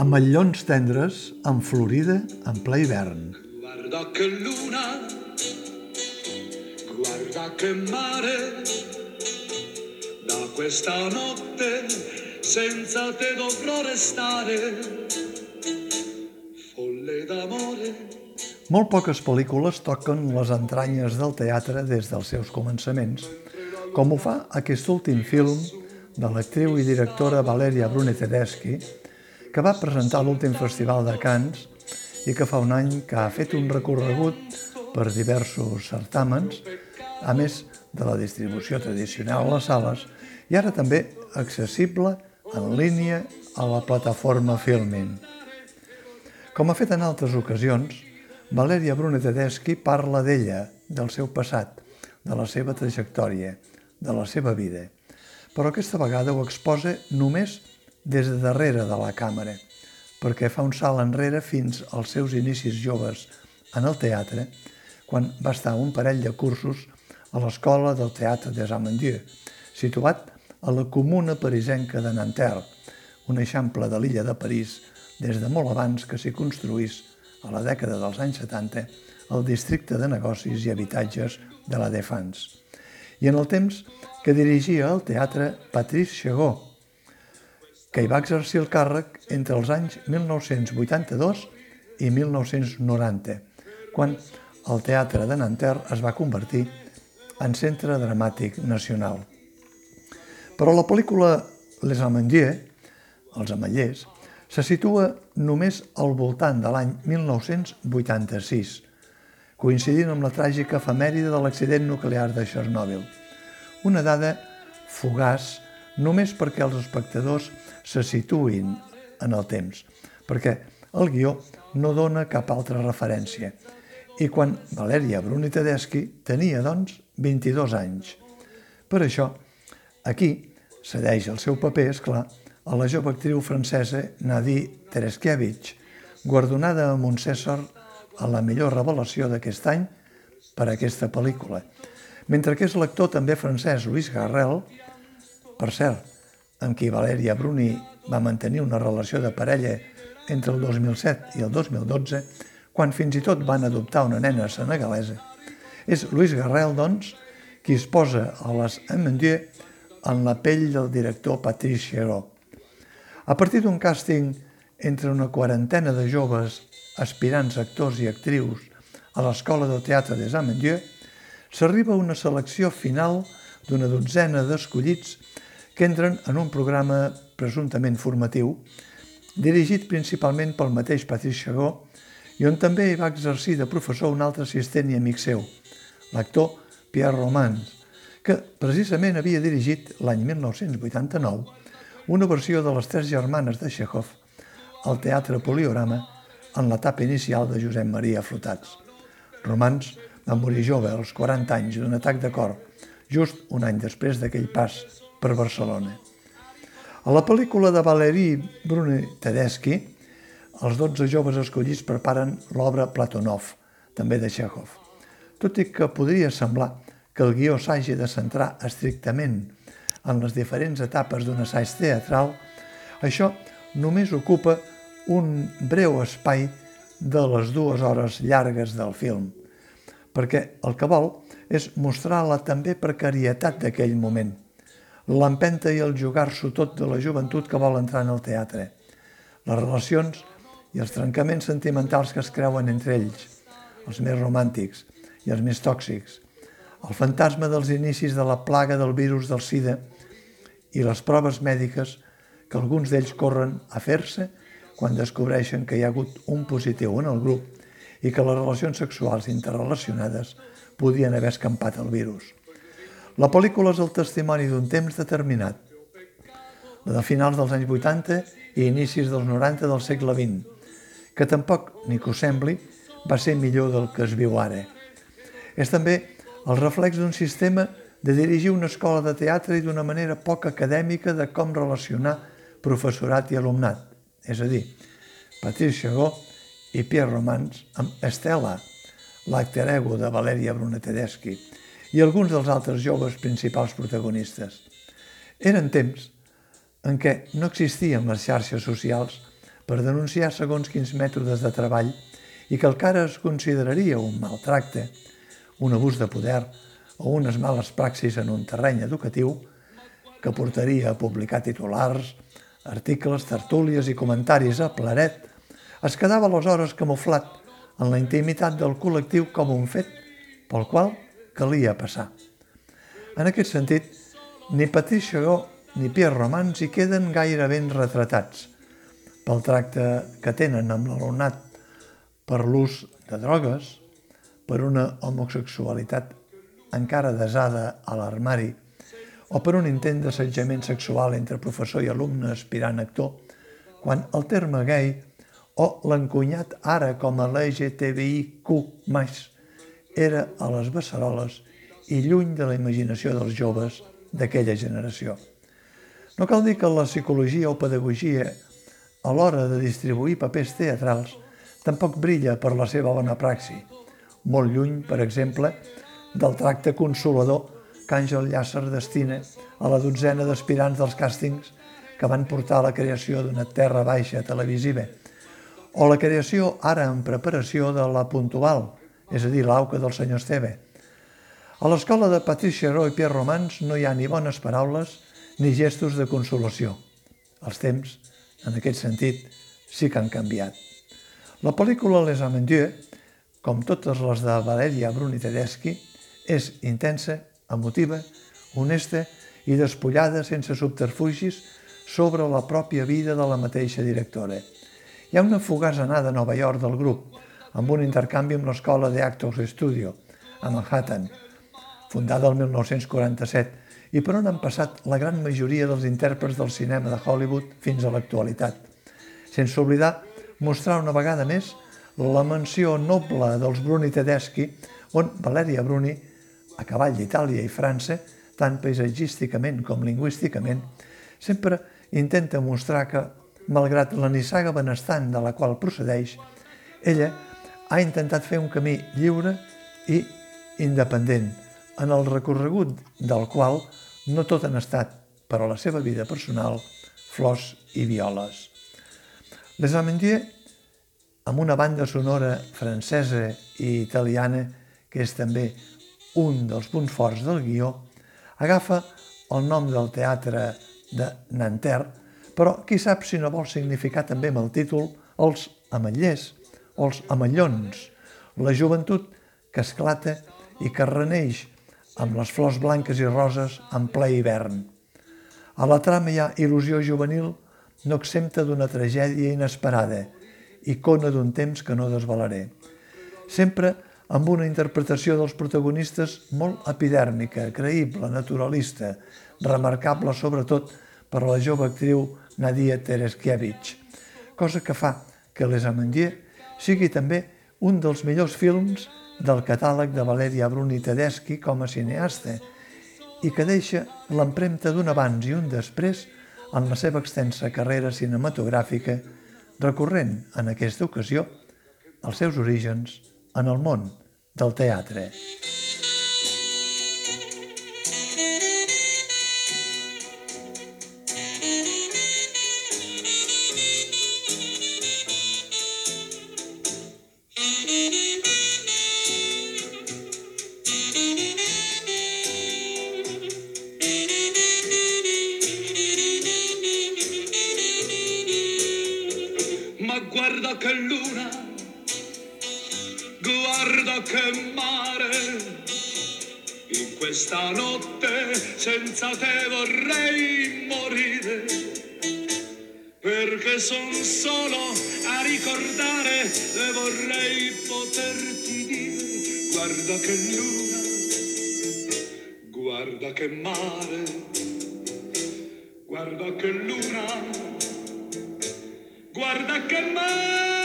Amallons tendres en Florida en ple hivern. Guarda che luna, guarda che mare, da questa notte senza te dovrò restare. Folle d'amore, Molt poques pel·lícules toquen les entranyes del teatre des dels seus començaments, com ho fa aquest últim film de l'actriu i directora Valeria Brune Tedeschi, que va presentar l'últim Festival de Cannes i que fa un any que ha fet un recorregut per diversos certàmens, a més de la distribució tradicional a les sales, i ara també accessible en línia a la plataforma Filmin. Com ha fet en altres ocasions, Valeria Brune Tedeschi parla d'ella, del seu passat, de la seva trajectòria, de la seva vida, però aquesta vegada ho exposa només des de darrere de la càmera, perquè fa un salt enrere fins als seus inicis joves en el teatre, quan va estar un parell de cursos a l'Escola del Teatre des Amandieu, situat a la comuna parisenca de Nanterre, un eixample de l'illa de París des de molt abans que s'hi construís a la dècada dels anys 70 el districte de negocis i habitatges de la Défense. I en el temps que dirigia el teatre Patrice Chegó, que hi va exercir el càrrec entre els anys 1982 i 1990, quan el Teatre de Nanterre es va convertir en centre dramàtic nacional. Però la pel·lícula Les Amandiers, Els Amallers, se situa només al voltant de l'any 1986, coincidint amb la tràgica efemèride de l'accident nuclear de Chernobyl. Una dada fugaç només perquè els espectadors se situïn en el temps, perquè el guió no dona cap altra referència. I quan Valeria Bruni Tedeschi tenia, doncs, 22 anys. Per això, aquí cedeix el seu paper, és clar, a la jove actriu francesa Nadie Tereskevich, guardonada amb un César a la millor revelació d'aquest any per a aquesta pel·lícula. Mentre que és l'actor també francès Louis Garrel, per cert, amb qui Valeria Bruni va mantenir una relació de parella entre el 2007 i el 2012, quan fins i tot van adoptar una nena senegalesa. És Louis Garrel, doncs, qui es posa a les Amandieu en la pell del director Patrice Chéreau. A partir d'un càsting entre una quarantena de joves aspirants actors i actrius a l'Escola del Teatre des Amandieu, s'arriba a una selecció final d'una dotzena d'escollits que entren en un programa presumptament formatiu, dirigit principalment pel mateix Patrice Chagó, i on també hi va exercir de professor un altre assistent i amic seu, l'actor Pierre Romans, que precisament havia dirigit l'any 1989 una versió de les Tres germanes de Chekhov al Teatre Poliorama en l'etapa inicial de Josep Maria Flotats. Romans va morir jove als 40 anys d'un atac de cor, just un any després d'aquell pas per Barcelona. A la pel·lícula de Valérie Brune Tedeschi, els 12 joves escollits preparen l'obra Platonov, també de Chekhov. Tot i que podria semblar que el guió s'hagi de centrar estrictament en les diferents etapes d'un assaig teatral, això només ocupa un breu espai de les dues hores llargues del film, perquè el que vol és mostrar la també precarietat d'aquell moment, l'empenta i el jugar-s'ho tot de la joventut que vol entrar en el teatre, les relacions i els trencaments sentimentals que es creuen entre ells, els més romàntics i els més tòxics, el fantasma dels inicis de la plaga del virus del SIDA i les proves mèdiques que alguns d'ells corren a fer-se quan descobreixen que hi ha hagut un positiu en el grup i que les relacions sexuals interrelacionades podien haver escampat el virus. La pel·lícula és el testimoni d'un temps determinat, la de finals dels anys 80 i inicis dels 90 del segle XX, que tampoc, ni que ho sembli, va ser millor del que es viu ara. És també el reflex d'un sistema de dirigir una escola de teatre i d'una manera poc acadèmica de com relacionar professorat i alumnat. És a dir, Patrice Chagó i Pierre Romans amb Estela, l'acte ego de Valeria Bruna Tedeschi, i alguns dels altres joves principals protagonistes. Eren temps en què no existien les xarxes socials per denunciar segons quins mètodes de treball i que el cara es consideraria un maltracte, un abús de poder o unes males praxis en un terreny educatiu que portaria a publicar titulars, articles, tertúlies i comentaris a plaret, es quedava aleshores camuflat en la intimitat del col·lectiu com un fet pel qual calia passar. En aquest sentit, ni Patricia Go ni Pierre Romans hi queden gaire ben retratats pel tracte que tenen amb l'alumnat per l'ús de drogues, per una homosexualitat encara desada a l'armari o per un intent d'assetjament sexual entre professor i alumne aspirant actor, quan el terme gay o l'encunyat ara com a l'LGTBIQ+, era a les beceroles i lluny de la imaginació dels joves d'aquella generació. No cal dir que la psicologia o pedagogia a l'hora de distribuir papers teatrals tampoc brilla per la seva bona praxi, molt lluny, per exemple, del tracte consolador que Àngel Llàcer destina a la dotzena d'aspirants dels càstings que van portar a la creació d'una terra baixa televisiva, o la creació ara en preparació de la Puntual, és a dir, l'auca del senyor Esteve. A l'escola de Patricia Roy i Pierre Romans no hi ha ni bones paraules ni gestos de consolació. Els temps, en aquest sentit, sí que han canviat. La pel·lícula Les Amendieux, com totes les de Valeria Bruni Tedeschi, és intensa, emotiva, honesta i despullada sense subterfugis sobre la pròpia vida de la mateixa directora. Hi ha una fugaç anada a Nova York del grup, amb un intercanvi amb l'escola de Actors Studio, a Manhattan, fundada el 1947, i per on han passat la gran majoria dels intèrprets del cinema de Hollywood fins a l'actualitat. Sense oblidar mostrar una vegada més la menció noble dels Bruni Tedeschi, on Valeria Bruni a cavall d'Itàlia i França, tant paisatgísticament com lingüísticament, sempre intenta mostrar que, malgrat la nissaga benestant de la qual procedeix, ella ha intentat fer un camí lliure i independent, en el recorregut del qual no tot han estat, per a la seva vida personal, flors i violes. Les Amendier, amb una banda sonora francesa i italiana, que és també un dels punts forts del guió, agafa el nom del teatre de Nanterre, però qui sap si no vol significar també amb el títol els ametllers o els amellons, la joventut que esclata i que reneix amb les flors blanques i roses en ple hivern. A la trama hi ha il·lusió juvenil no exempta d'una tragèdia inesperada, icona d'un temps que no desvalaré. Sempre amb una interpretació dels protagonistes molt epidèrmica, creïble, naturalista, remarcable sobretot per la jove actriu Nadia Tereskiewicz, cosa que fa que Les Amandier sigui també un dels millors films del catàleg de Valeria Bruni Tedeschi com a cineasta i que deixa l'empremta d'un abans i un després en la seva extensa carrera cinematogràfica, recorrent en aquesta ocasió als seus orígens en el món del teatre. Che mare. In questa notte senza te vorrei morire. Perché son solo a ricordare e vorrei poterti dire. Guarda che luna, guarda che mare. Guarda che luna. Guarda che mare